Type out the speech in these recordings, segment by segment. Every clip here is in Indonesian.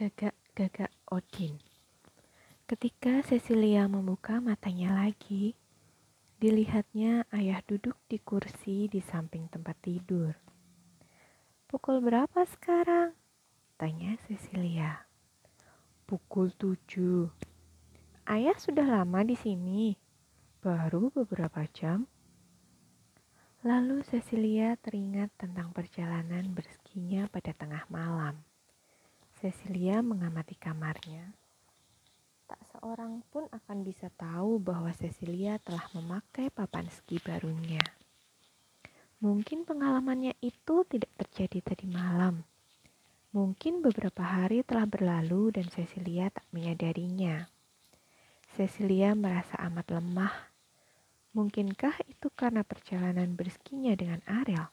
Gagak-gagak Odin. Ketika Cecilia membuka matanya lagi, dilihatnya ayah duduk di kursi di samping tempat tidur. Pukul berapa sekarang? Tanya Cecilia. Pukul tujuh. Ayah sudah lama di sini. Baru beberapa jam. Lalu Cecilia teringat tentang perjalanan berskinya pada tengah malam. Cecilia mengamati kamarnya. Tak seorang pun akan bisa tahu bahwa Cecilia telah memakai papan ski barunya. Mungkin pengalamannya itu tidak terjadi tadi malam. Mungkin beberapa hari telah berlalu dan Cecilia tak menyadarinya. Cecilia merasa amat lemah. Mungkinkah itu karena perjalanan berskinya dengan Ariel?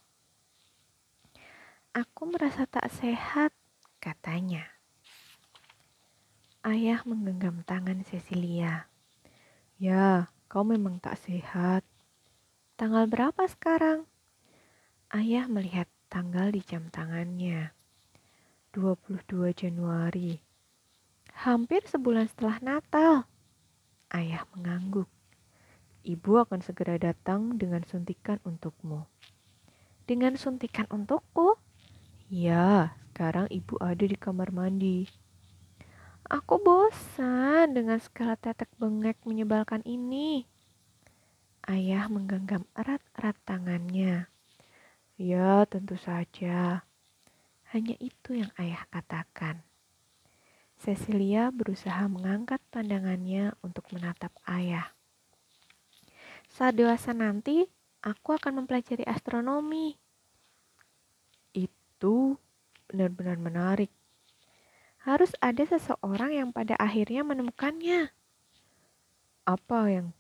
Aku merasa tak sehat, katanya. Ayah menggenggam tangan Cecilia. Ya, kau memang tak sehat. Tanggal berapa sekarang? Ayah melihat tanggal di jam tangannya. 22 Januari. Hampir sebulan setelah Natal. Ayah mengangguk. Ibu akan segera datang dengan suntikan untukmu. Dengan suntikan untukku? Ya, sekarang ibu ada di kamar mandi. Aku bosan dengan segala tetek bengek menyebalkan ini. Ayah menggenggam erat-erat tangannya. Ya, tentu saja. Hanya itu yang ayah katakan. Cecilia berusaha mengangkat pandangannya untuk menatap ayah. Saat dewasa nanti, aku akan mempelajari astronomi. Itu benar-benar menarik. Harus ada seseorang yang pada akhirnya menemukannya. Apa yang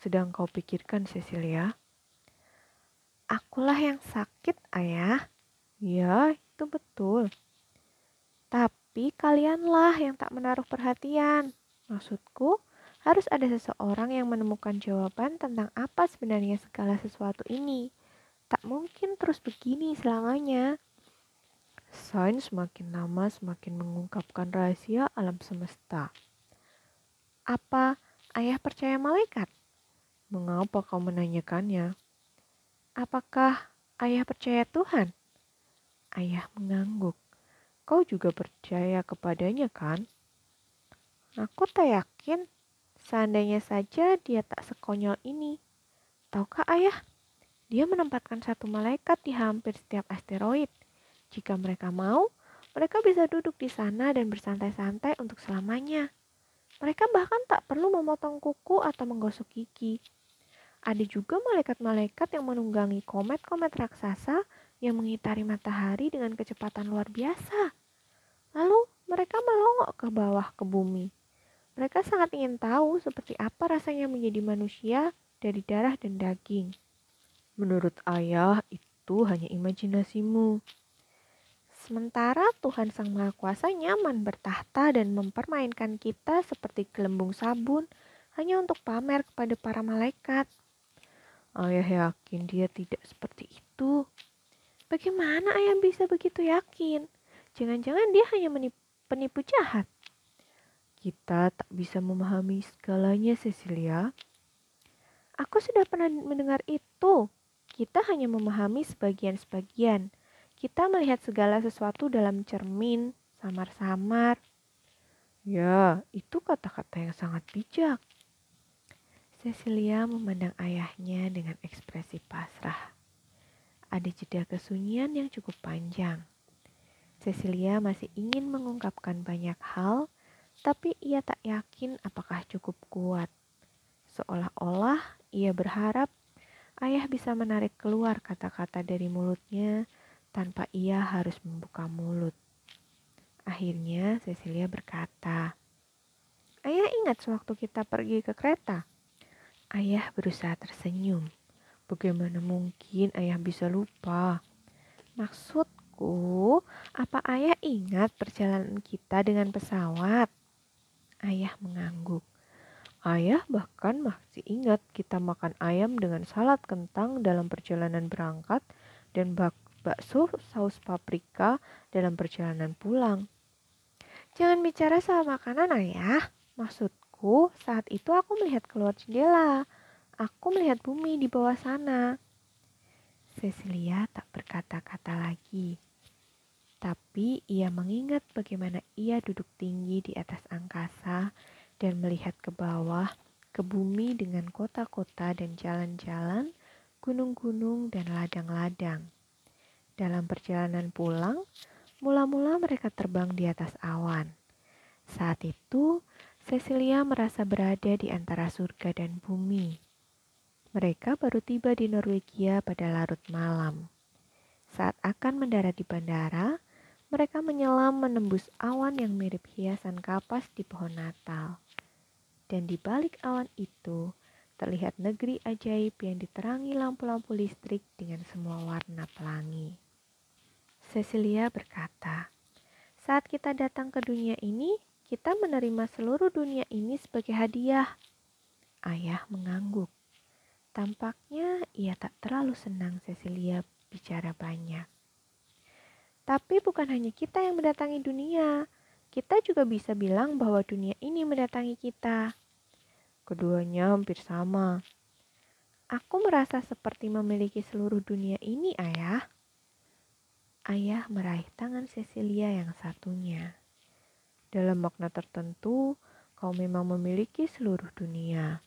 sedang kau pikirkan, Cecilia? Akulah yang sakit, ayah. Ya, itu betul. Tapi kalianlah yang tak menaruh perhatian. Maksudku, harus ada seseorang yang menemukan jawaban tentang apa sebenarnya segala sesuatu ini. Tak mungkin terus begini selamanya. Sains semakin lama semakin mengungkapkan rahasia alam semesta. Apa ayah percaya malaikat? Mengapa kau menanyakannya? Apakah ayah percaya Tuhan? Ayah mengangguk. Kau juga percaya kepadanya kan? Aku tak yakin. Seandainya saja dia tak sekonyol ini. Tahukah ayah? Dia menempatkan satu malaikat di hampir setiap asteroid jika mereka mau, mereka bisa duduk di sana dan bersantai-santai untuk selamanya. Mereka bahkan tak perlu memotong kuku atau menggosok gigi. Ada juga malaikat-malaikat yang menunggangi komet-komet raksasa yang mengitari matahari dengan kecepatan luar biasa. Lalu mereka melongok ke bawah ke bumi. Mereka sangat ingin tahu seperti apa rasanya menjadi manusia dari darah dan daging. Menurut ayah, itu hanya imajinasimu. Sementara Tuhan Sang Maha Kuasa nyaman bertahta dan mempermainkan kita seperti gelembung sabun hanya untuk pamer kepada para malaikat. Ayah yakin dia tidak seperti itu. Bagaimana ayah bisa begitu yakin? Jangan-jangan dia hanya menipu, penipu jahat. Kita tak bisa memahami segalanya, Cecilia. Aku sudah pernah mendengar itu. Kita hanya memahami sebagian-sebagian kita melihat segala sesuatu dalam cermin, samar-samar. Ya, itu kata-kata yang sangat bijak. Cecilia memandang ayahnya dengan ekspresi pasrah. Ada jeda kesunyian yang cukup panjang. Cecilia masih ingin mengungkapkan banyak hal, tapi ia tak yakin apakah cukup kuat. Seolah-olah ia berharap ayah bisa menarik keluar kata-kata dari mulutnya tanpa ia harus membuka mulut. Akhirnya Cecilia berkata, Ayah ingat sewaktu kita pergi ke kereta? Ayah berusaha tersenyum. Bagaimana mungkin ayah bisa lupa? Maksudku, apa ayah ingat perjalanan kita dengan pesawat? Ayah mengangguk. Ayah bahkan masih ingat kita makan ayam dengan salad kentang dalam perjalanan berangkat dan bak bakso saus paprika dalam perjalanan pulang. Jangan bicara soal makanan, ayah. Maksudku, saat itu aku melihat keluar jendela. Aku melihat bumi di bawah sana. Cecilia tak berkata-kata lagi. Tapi ia mengingat bagaimana ia duduk tinggi di atas angkasa dan melihat ke bawah, ke bumi dengan kota-kota dan jalan-jalan, gunung-gunung dan ladang-ladang. Dalam perjalanan pulang, Mula-mula mereka terbang di atas awan. Saat itu, Cecilia merasa berada di antara surga dan bumi. Mereka baru tiba di Norwegia pada larut malam. Saat akan mendarat di bandara, mereka menyelam menembus awan yang mirip hiasan kapas di pohon Natal. Dan di balik awan itu, terlihat negeri ajaib yang diterangi lampu-lampu listrik dengan semua warna pelangi. Cecilia berkata, "Saat kita datang ke dunia ini, kita menerima seluruh dunia ini sebagai hadiah." Ayah mengangguk. Tampaknya ia tak terlalu senang Cecilia bicara banyak. Tapi bukan hanya kita yang mendatangi dunia, kita juga bisa bilang bahwa dunia ini mendatangi kita. Keduanya hampir sama. Aku merasa seperti memiliki seluruh dunia ini, Ayah. Ayah meraih tangan Cecilia yang satunya. Dalam makna tertentu, kau memang memiliki seluruh dunia.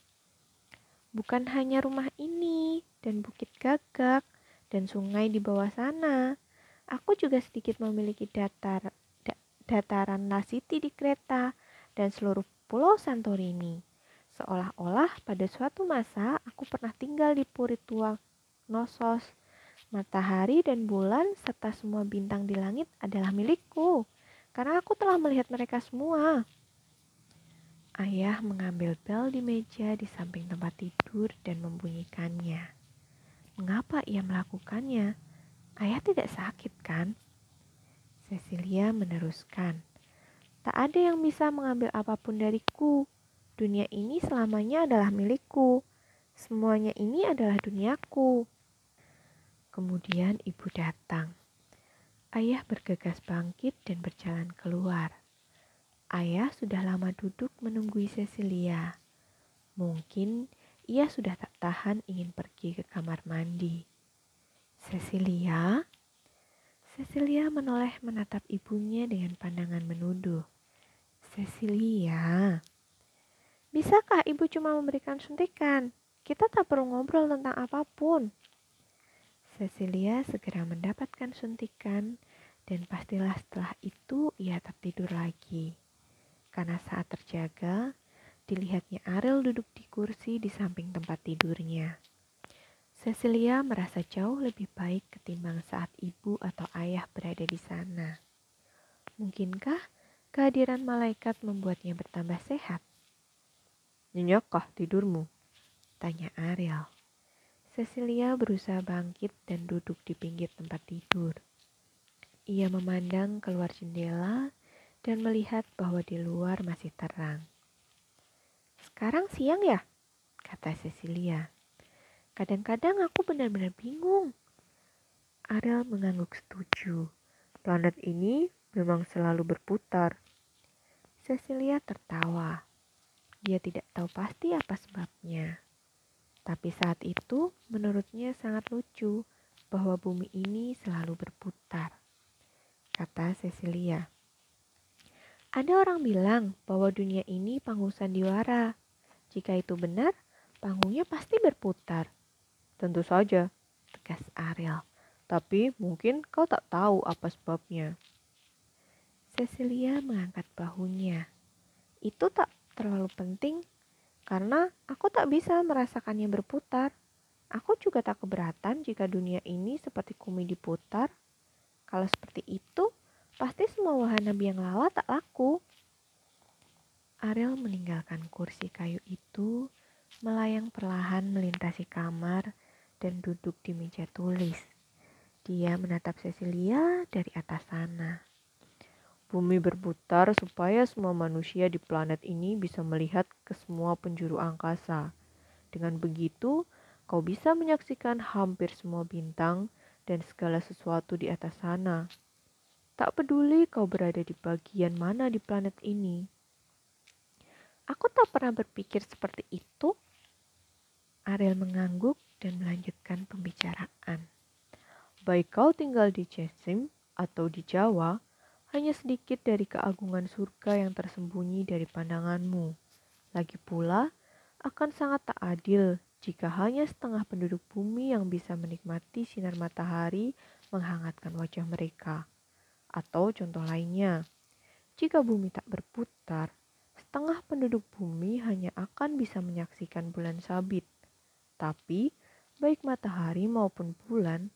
Bukan hanya rumah ini dan bukit gagak dan sungai di bawah sana. Aku juga sedikit memiliki datar, da, dataran Lasiti di kereta dan seluruh pulau Santorini. Seolah-olah pada suatu masa aku pernah tinggal di Puritua Nosos Matahari dan bulan serta semua bintang di langit adalah milikku, karena aku telah melihat mereka semua. Ayah mengambil bel di meja di samping tempat tidur dan membunyikannya. Mengapa ia melakukannya? Ayah tidak sakit, kan? Cecilia meneruskan. Tak ada yang bisa mengambil apa pun dariku. Dunia ini selamanya adalah milikku. Semuanya ini adalah duniaku. Kemudian ibu datang. Ayah bergegas bangkit dan berjalan keluar. Ayah sudah lama duduk menunggui Cecilia. Mungkin ia sudah tak tahan ingin pergi ke kamar mandi. Cecilia? Cecilia menoleh menatap ibunya dengan pandangan menuduh. Cecilia, bisakah ibu cuma memberikan suntikan? Kita tak perlu ngobrol tentang apa pun. Cecilia segera mendapatkan suntikan dan pastilah setelah itu ia tertidur lagi. Karena saat terjaga, dilihatnya Ariel duduk di kursi di samping tempat tidurnya. Cecilia merasa jauh lebih baik ketimbang saat ibu atau ayah berada di sana. Mungkinkah kehadiran malaikat membuatnya bertambah sehat? Nyenyakkah tidurmu? Tanya Ariel. Cecilia berusaha bangkit dan duduk di pinggir tempat tidur. Ia memandang keluar jendela dan melihat bahwa di luar masih terang. Sekarang siang ya? Kata Cecilia. Kadang-kadang aku benar-benar bingung. Ariel mengangguk setuju. Planet ini memang selalu berputar. Cecilia tertawa. Dia tidak tahu pasti apa sebabnya. Tapi saat itu menurutnya sangat lucu bahwa bumi ini selalu berputar. Kata Cecilia. Ada orang bilang bahwa dunia ini panggung sandiwara. Jika itu benar, panggungnya pasti berputar. Tentu saja, tegas Ariel. Tapi mungkin kau tak tahu apa sebabnya. Cecilia mengangkat bahunya. Itu tak terlalu penting karena aku tak bisa merasakannya berputar. Aku juga tak keberatan jika dunia ini seperti kumi diputar. Kalau seperti itu, pasti semua wahana biang lala tak laku. Ariel meninggalkan kursi kayu itu, melayang perlahan melintasi kamar, dan duduk di meja tulis. Dia menatap Cecilia dari atas sana. Bumi berputar supaya semua manusia di planet ini bisa melihat ke semua penjuru angkasa. Dengan begitu, kau bisa menyaksikan hampir semua bintang dan segala sesuatu di atas sana. Tak peduli kau berada di bagian mana di planet ini. Aku tak pernah berpikir seperti itu. Ariel mengangguk dan melanjutkan pembicaraan. Baik kau tinggal di Cesim atau di Jawa, hanya sedikit dari keagungan surga yang tersembunyi dari pandanganmu. Lagi pula, akan sangat tak adil jika hanya setengah penduduk bumi yang bisa menikmati sinar matahari menghangatkan wajah mereka. Atau contoh lainnya, jika bumi tak berputar, setengah penduduk bumi hanya akan bisa menyaksikan bulan sabit. Tapi, baik matahari maupun bulan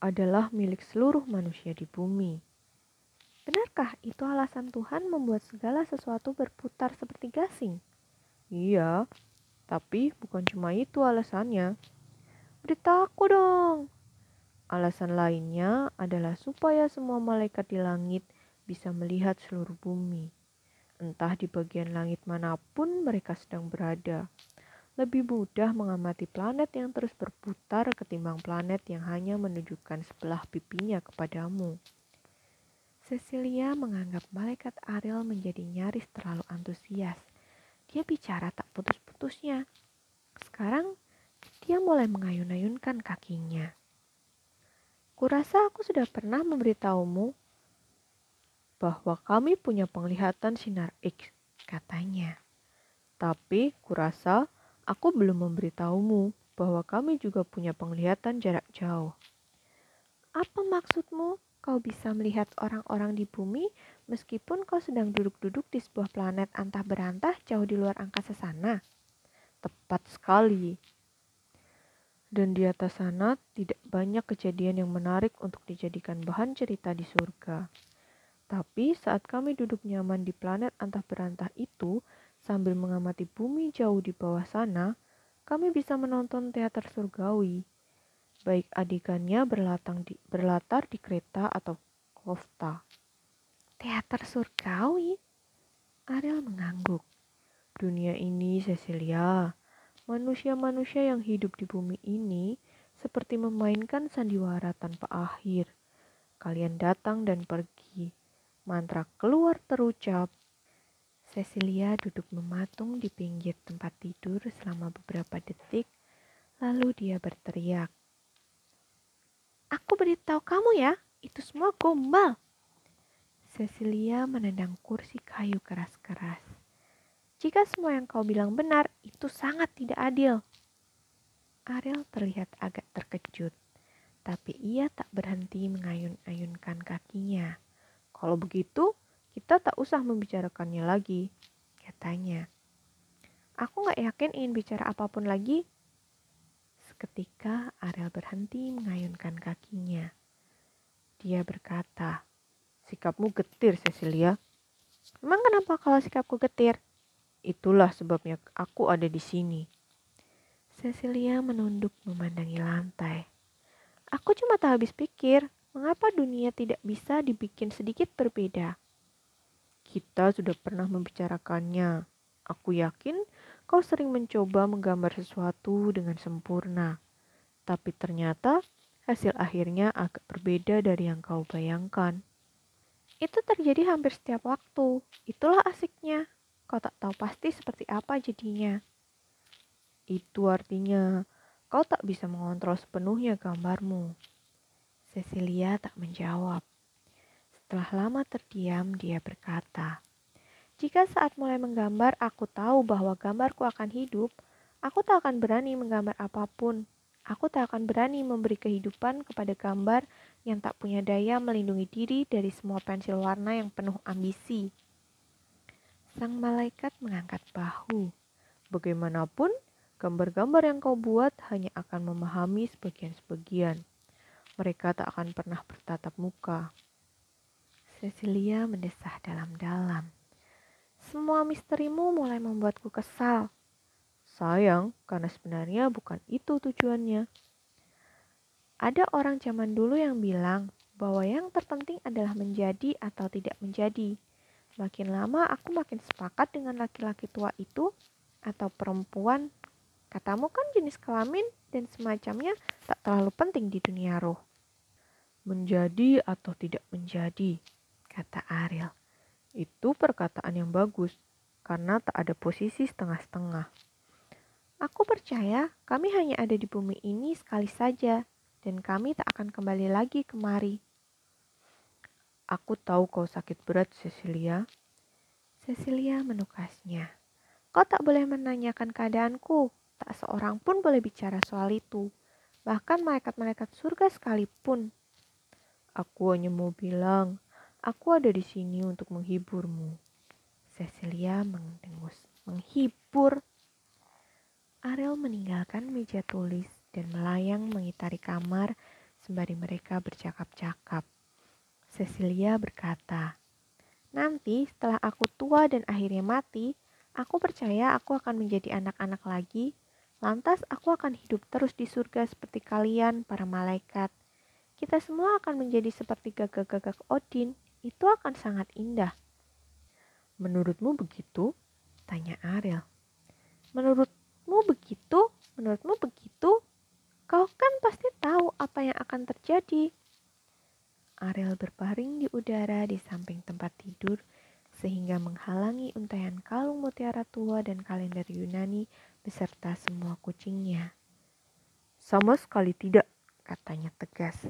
adalah milik seluruh manusia di bumi. Benarkah itu alasan Tuhan membuat segala sesuatu berputar seperti gasing? Iya, tapi bukan cuma itu alasannya. Beritahu dong, Alasan lainnya adalah supaya semua malaikat di langit bisa melihat seluruh bumi, entah di bagian langit mana pun mereka sedang berada. Lebih mudah mengamati planet yang terus berputar ketimbang planet yang hanya menunjukkan sebelah pipinya kepadamu. Cecilia menganggap malaikat Ariel menjadi nyaris terlalu antusias. Dia bicara tak putus-putusnya. Sekarang dia mulai mengayun-ayunkan kakinya. Kurasa aku sudah pernah memberitahumu bahwa kami punya penglihatan sinar X, katanya. Tapi kurasa aku belum memberitahumu bahwa kami juga punya penglihatan jarak jauh. Apa maksudmu? Kau bisa melihat orang-orang di bumi meskipun kau sedang duduk-duduk di sebuah planet antah berantah jauh di luar angkasa sana. Tepat sekali. Dan di atas sana tidak banyak kejadian yang menarik untuk dijadikan bahan cerita di surga. Tapi saat kami duduk nyaman di planet antah berantah itu, sambil mengamati bumi jauh di bawah sana, kami bisa menonton teater surgawi. Baik adegannya berlatang di, berlatar di kereta atau kofta. Teater surgawi? Ariel mengangguk. Dunia ini, Cecilia, Manusia-manusia yang hidup di bumi ini seperti memainkan sandiwara tanpa akhir. Kalian datang dan pergi. Mantra keluar terucap. Cecilia duduk mematung di pinggir tempat tidur selama beberapa detik, lalu dia berteriak. Aku beritahu kamu ya, itu semua gombal. Cecilia menendang kursi kayu keras-keras. Jika semua yang kau bilang benar, itu sangat tidak adil. Ariel terlihat agak terkejut, tapi ia tak berhenti mengayun-ayunkan kakinya. Kalau begitu, kita tak usah membicarakannya lagi, katanya. Aku gak yakin ingin bicara apa pun lagi. Seketika Ariel berhenti mengayunkan kakinya. Dia berkata, sikapmu getir, Cecilia. Emang kenapa kalau sikapku getir? Itulah sebabnya aku ada di sini. Cecilia menunduk memandangi lantai. Aku cuma tak habis pikir, mengapa dunia tidak bisa dibikin sedikit berbeda. Kita sudah pernah membicarakannya. Aku yakin kau sering mencoba menggambar sesuatu dengan sempurna. Tapi ternyata hasil akhirnya agak berbeda dari yang kau bayangkan. Itu terjadi hampir setiap waktu. Itulah asiknya kau tak tahu pasti seperti apa jadinya. Itu artinya kau tak bisa mengontrol sepenuhnya gambarmu. Cecilia tak menjawab. Setelah lama terdiam, dia berkata, "Jika saat mulai menggambar aku tahu bahwa gambarku akan hidup, aku tak akan berani menggambar apa pun. Aku tak akan berani memberi kehidupan kepada gambar yang tak punya daya melindungi diri dari semua pensil warna yang penuh ambisi." Sang malaikat mengangkat bahu. Bagaimanapun, gambar-gambar yang kau buat hanya akan memahami sebagian-sebagian. Mereka tak akan pernah bertatap muka. Cecilia mendesah dalam-dalam. Semua misterimu mulai membuatku kesal. Sayang, karena sebenarnya bukan itu tujuannya. Ada orang zaman dulu yang bilang bahwa yang terpenting adalah menjadi atau tidak menjadi. Makin lama aku makin sepakat dengan laki-laki tua itu atau perempuan. Katamu kan jenis kelamin dan semacamnya tak terlalu penting di dunia roh. Menjadi atau tidak menjadi, kata Ariel. Itu perkataan yang bagus, karena tak ada posisi setengah-setengah. Aku percaya kami hanya ada di bumi ini sekali saja, dan kami tak akan kembali lagi kemari. Aku tahu kau sakit berat, Cecilia. Cecilia menukasnya. Kau tak boleh menanyakan keadaanku. Tak seorang pun boleh bicara soal itu. Bahkan malaikat-malaikat surga sekalipun. Aku hanya mau bilang, aku ada di sini untuk menghiburmu. Cecilia mendengus. Menghibur. Ariel meninggalkan meja tulis dan melayang mengitari kamar sembari mereka bercakap-cakap. Cecilia berkata, Nanti setelah aku tua dan akhirnya mati, Aku percaya aku akan menjadi anak-anak lagi, lantas aku akan hidup terus di surga seperti kalian, para malaikat. Kita semua akan menjadi seperti gagak-gagak Odin, itu akan sangat indah. Menurutmu begitu? Tanya Ariel. Menurutmu begitu? Menurutmu begitu? Kau kan pasti tahu apa yang akan terjadi. Ariel berbaring di udara di samping tempat tidur sehingga menghalangi untayan kalung mutiara tua dan kalender Yunani beserta semua kucingnya. Sama sekali tidak, katanya tegas.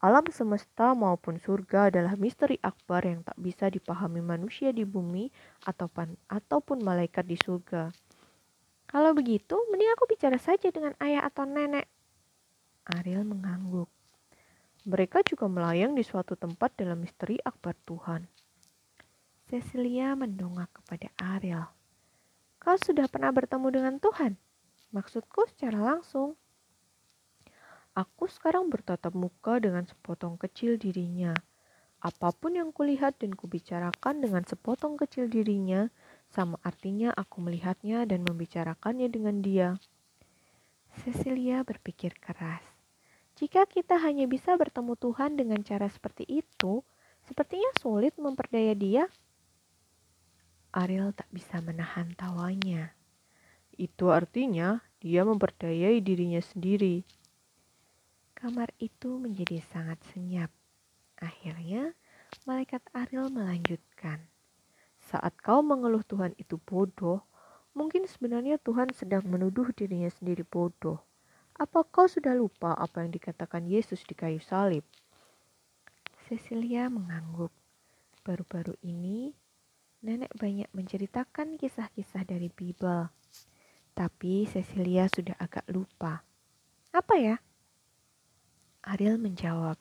Alam semesta maupun surga adalah misteri akbar yang tak bisa dipahami manusia di bumi ataupun, ataupun malaikat di surga. Kalau begitu, mending aku bicara saja dengan ayah atau nenek. Ariel mengangguk. Mereka juga melayang di suatu tempat dalam misteri akbar Tuhan. Cecilia mendongak kepada Ariel. Kau sudah pernah bertemu dengan Tuhan? Maksudku secara langsung. Aku sekarang bertatap muka dengan sepotong kecil dirinya. Apa pun yang kulihat dan kubicarakan dengan sepotong kecil dirinya, sama artinya aku melihatnya dan membicarakannya dengan dia. Cecilia berpikir keras. Jika kita hanya bisa bertemu Tuhan dengan cara seperti itu, sepertinya sulit memperdaya dia Ariel tak bisa menahan tawanya. Itu artinya dia memperdayai dirinya sendiri. Kamar itu menjadi sangat senyap. Akhirnya, malaikat Ariel melanjutkan. Saat kau mengeluh Tuhan itu bodoh, mungkin sebenarnya Tuhan sedang menuduh dirinya sendiri bodoh. Apa kau sudah lupa apa yang dikatakan Yesus di kayu salib? Cecilia mengangguk. Baru-baru ini nenek banyak menceritakan kisah-kisah dari Bible. Tapi Cecilia sudah agak lupa. Apa ya? Ariel menjawab.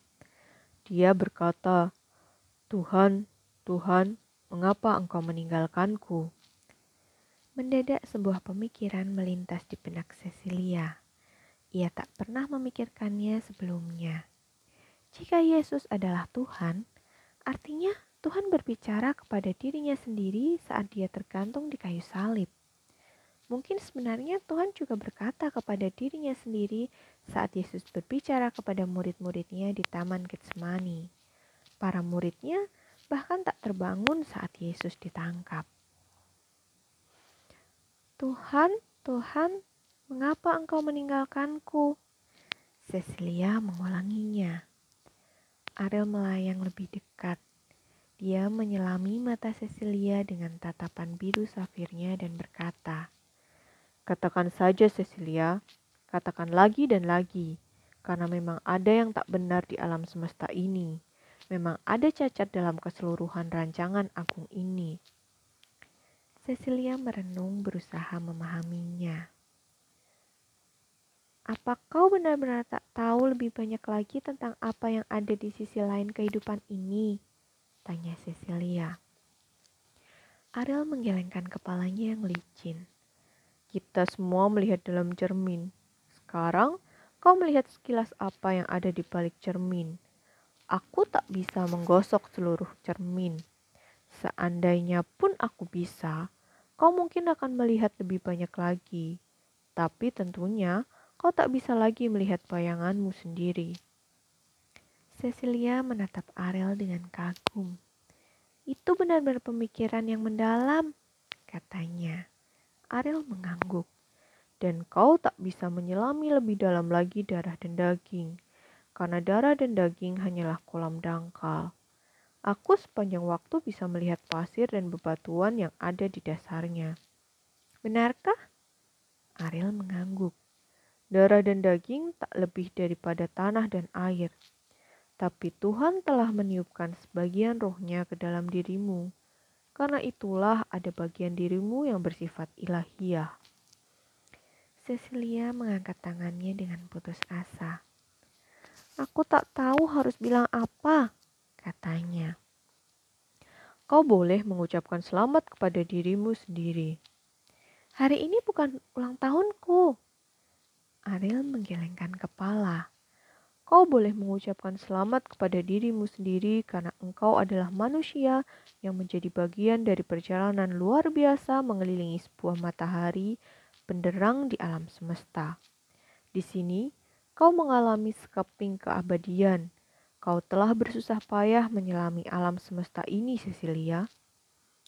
Dia berkata, Tuhan, Tuhan, mengapa engkau meninggalkanku? Mendadak sebuah pemikiran melintas di benak Cecilia. Ia tak pernah memikirkannya sebelumnya. Jika Yesus adalah Tuhan, artinya Tuhan berbicara kepada dirinya sendiri saat dia tergantung di kayu salib. Mungkin sebenarnya Tuhan juga berkata kepada dirinya sendiri saat Yesus berbicara kepada murid-muridnya di Taman Getsemani. Para muridnya bahkan tak terbangun saat Yesus ditangkap. Tuhan, Tuhan, mengapa engkau meninggalkanku? Cecilia mengulanginya. Ariel melayang lebih dekat. Dia menyelami mata Cecilia dengan tatapan biru safirnya dan berkata, Katakan saja Cecilia, katakan lagi dan lagi, karena memang ada yang tak benar di alam semesta ini. Memang ada cacat dalam keseluruhan rancangan agung ini. Cecilia merenung berusaha memahaminya. Apa kau benar-benar tak tahu lebih banyak lagi tentang apa yang ada di sisi lain kehidupan ini? Tanya Cecilia. Ariel menggelengkan kepalanya yang licin. Kita semua melihat dalam cermin. Sekarang kau melihat sekilas apa yang ada di balik cermin. Aku tak bisa menggosok seluruh cermin. Seandainya pun aku bisa, kau mungkin akan melihat lebih banyak lagi. Tapi tentunya kau tak bisa lagi melihat bayanganmu sendiri. Cecilia menatap Ariel dengan kagum. Itu benar-benar pemikiran yang mendalam, katanya. Ariel mengangguk. Dan kau tak bisa menyelami lebih dalam lagi darah dan daging. karena darah dan daging hanyalah kolam dangkal. Aku sepanjang waktu bisa melihat pasir dan bebatuan yang ada di dasarnya. Benarkah? Ariel mengangguk. Darah dan daging tak lebih daripada tanah dan air. Tapi Tuhan telah meniupkan sebagian rohnya ke dalam dirimu. Karena itulah ada bagian dirimu yang bersifat ilahiyah. Cecilia mengangkat tangannya dengan putus asa. Aku tak tahu harus bilang apa, katanya. Kau boleh mengucapkan selamat kepada dirimu sendiri. Hari ini bukan ulang tahunku. Ariel menggelengkan kepala. Kau boleh mengucapkan selamat kepada dirimu sendiri karena engkau adalah manusia yang menjadi bagian dari perjalanan luar biasa mengelilingi sebuah matahari benderang di alam semesta. Di sini, kau mengalami sekeping keabadian. Kau telah bersusah payah menyelami alam semesta ini, Cecilia.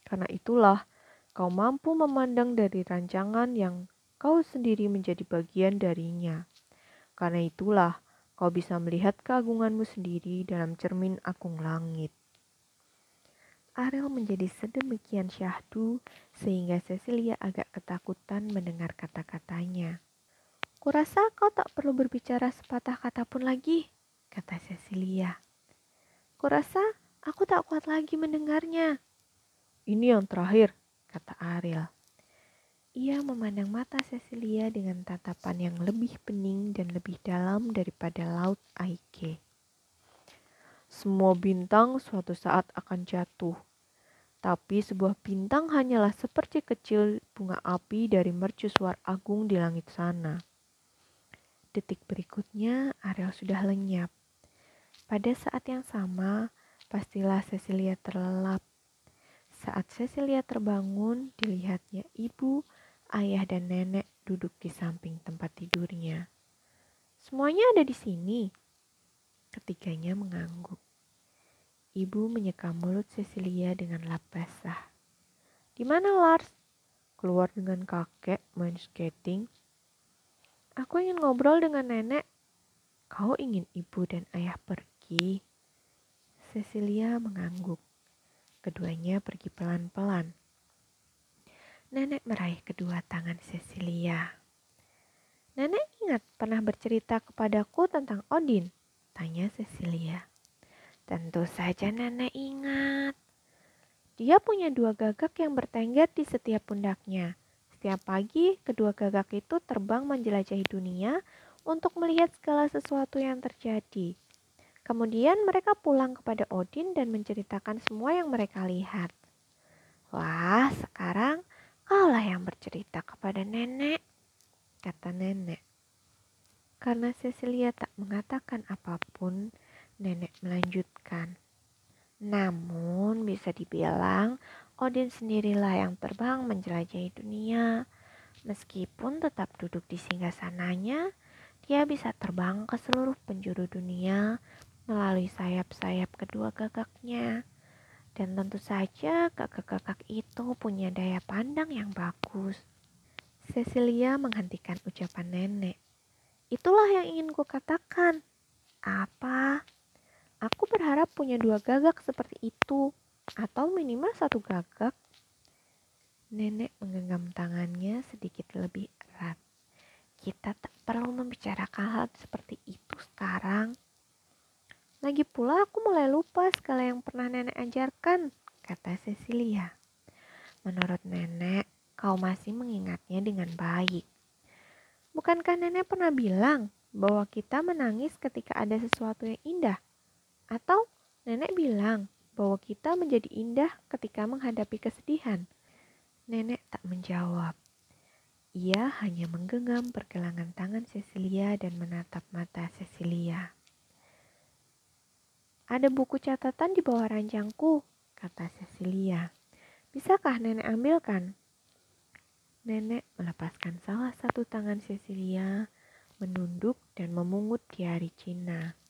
Karena itulah, kau mampu memandang dari rancangan yang kau sendiri menjadi bagian darinya. Karena itulah, kau bisa melihat keagunganmu sendiri dalam cermin agung langit. Ariel menjadi sedemikian syahdu sehingga Cecilia agak ketakutan mendengar kata-katanya. Kurasa kau tak perlu berbicara sepatah kata pun lagi, kata Cecilia. Kurasa aku tak kuat lagi mendengarnya. Ini yang terakhir, kata Ariel. Ia memandang mata Cecilia dengan tatapan yang lebih pening dan lebih dalam daripada laut Aike. Semua bintang suatu saat akan jatuh, tapi sebuah bintang hanyalah seperti kecil bunga api dari mercusuar agung di langit sana. Detik berikutnya, Ariel sudah lenyap. Pada saat yang sama, pastilah Cecilia terlelap. Saat Cecilia terbangun, dilihatnya ibu ayah dan nenek duduk di samping tempat tidurnya. Semuanya ada di sini. Ketiganya mengangguk. Ibu menyeka mulut Cecilia dengan lap basah. Di mana Lars? Keluar dengan kakek main skating. Aku ingin ngobrol dengan nenek. Kau ingin ibu dan ayah pergi? Cecilia mengangguk. Keduanya pergi pelan-pelan. Nenek meraih kedua tangan Cecilia. Nenek ingat pernah bercerita kepadaku tentang Odin? Tanya Cecilia. Tentu saja nenek ingat. Dia punya dua gagak yang bertengger di setiap pundaknya. Setiap pagi, kedua gagak itu terbang menjelajahi dunia untuk melihat segala sesuatu yang terjadi. Kemudian mereka pulang kepada Odin dan menceritakan semua yang mereka lihat. Wah, sekarang Kaulah yang bercerita kepada nenek, kata nenek. Karena Cecilia tak mengatakan apa pun, nenek melanjutkan. Namun bisa dibilang Odin sendirilah yang terbang menjelajahi dunia. Meskipun tetap duduk di singgah sananya, dia bisa terbang ke seluruh penjuru dunia melalui sayap-sayap kedua gagaknya. Dan tentu saja kakak-kakak itu punya daya pandang yang bagus. Cecilia menghentikan ucapan nenek. Itulah yang ingin ku katakan. Apa? Aku berharap punya dua gagak seperti itu. Atau minimal satu gagak. Nenek menggenggam tangannya sedikit lebih erat. Kita tak perlu membicarakan hal seperti itu sekarang. Lagi pula aku mulai lupa segala yang pernah nenek ajarkan, kata Cecilia. Menurut nenek, kau masih mengingatnya dengan baik. Bukankah nenek pernah bilang bahwa kita menangis ketika ada sesuatu yang indah? Atau nenek bilang bahwa kita menjadi indah ketika menghadapi kesedihan? Nenek tak menjawab. Ia hanya menggenggam pergelangan tangan Cecilia dan menatap mata Cecilia. Ada buku catatan di bawah ranjangku, kata Cecilia. Bisakah nenek ambilkan? Nenek melepaskan salah satu tangan Cecilia, menunduk dan memungut di hari Cina.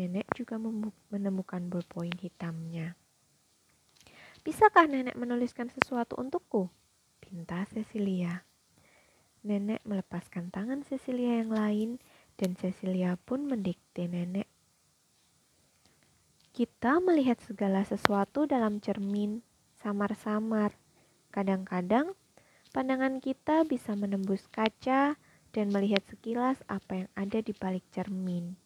Nenek juga menemukan ballpoint hitamnya. Bisakah nenek menuliskan sesuatu untukku? Pinta Cecilia. Nenek melepaskan tangan Cecilia yang lain dan Cecilia pun mendikte nenek. Kita melihat segala sesuatu dalam cermin, samar-samar. Kadang-kadang pandangan kita bisa menembus kaca dan melihat sekilas apa yang ada di balik cermin.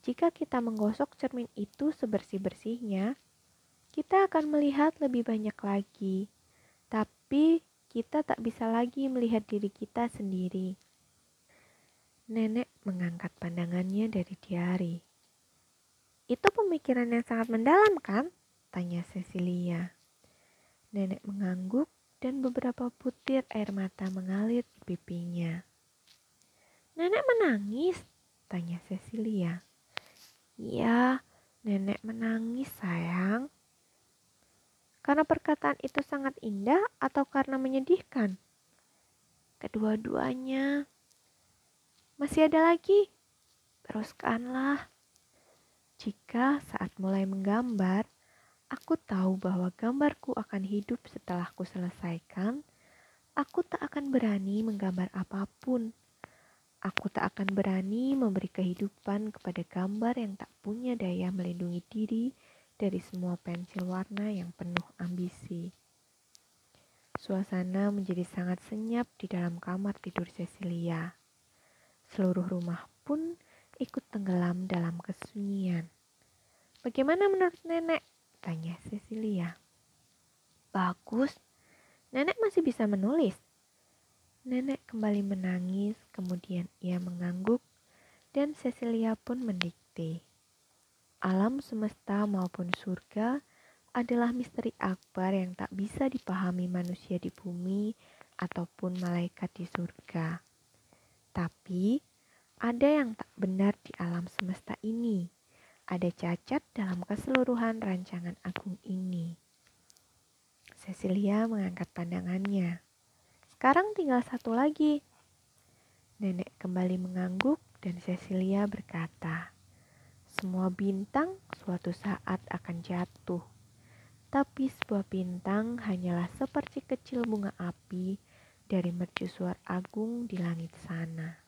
Jika kita menggosok cermin itu sebersih-bersihnya, kita akan melihat lebih banyak lagi. Tapi kita tak bisa lagi melihat diri kita sendiri. Nenek mengangkat pandangannya dari diari. Itu pemikiran yang sangat mendalam kan? Tanya Cecilia. Nenek mengangguk dan beberapa butir air mata mengalir di pipinya. Nenek menangis? Tanya Cecilia. Iya, nenek menangis sayang. Karena perkataan itu sangat indah atau karena menyedihkan? Kedua-duanya. Masih ada lagi? Teruskanlah. Jika saat mulai menggambar, aku tahu bahwa gambarku akan hidup setelah ku selesaikan, aku tak akan berani menggambar apa pun. Aku tak akan berani memberi kehidupan kepada gambar yang tak punya daya melindungi diri dari semua pensil warna yang penuh ambisi. Suasana menjadi sangat senyap di dalam kamar tidur Cecilia. Seluruh rumah pun ikut tenggelam dalam kesunyian. Bagaimana menurut nenek? Tanya Cecilia. Bagus, nenek masih bisa menulis. Nenek kembali menangis, kemudian ia mengangguk, dan Cecilia pun mendikte. Alam semesta maupun surga adalah misteri akbar yang tak bisa dipahami manusia di bumi ataupun malaikat di surga. Tapi ada yang tak benar di alam semesta ini. Ada cacat dalam keseluruhan rancangan agung ini. Cecilia mengangkat pandangannya. Sekarang tinggal satu lagi. Nenek kembali mengangguk dan Cecilia berkata, "Semua bintang suatu saat akan jatuh, tapi sebuah bintang hanyalah seperti kecil bunga api dari mercusuar agung di langit sana."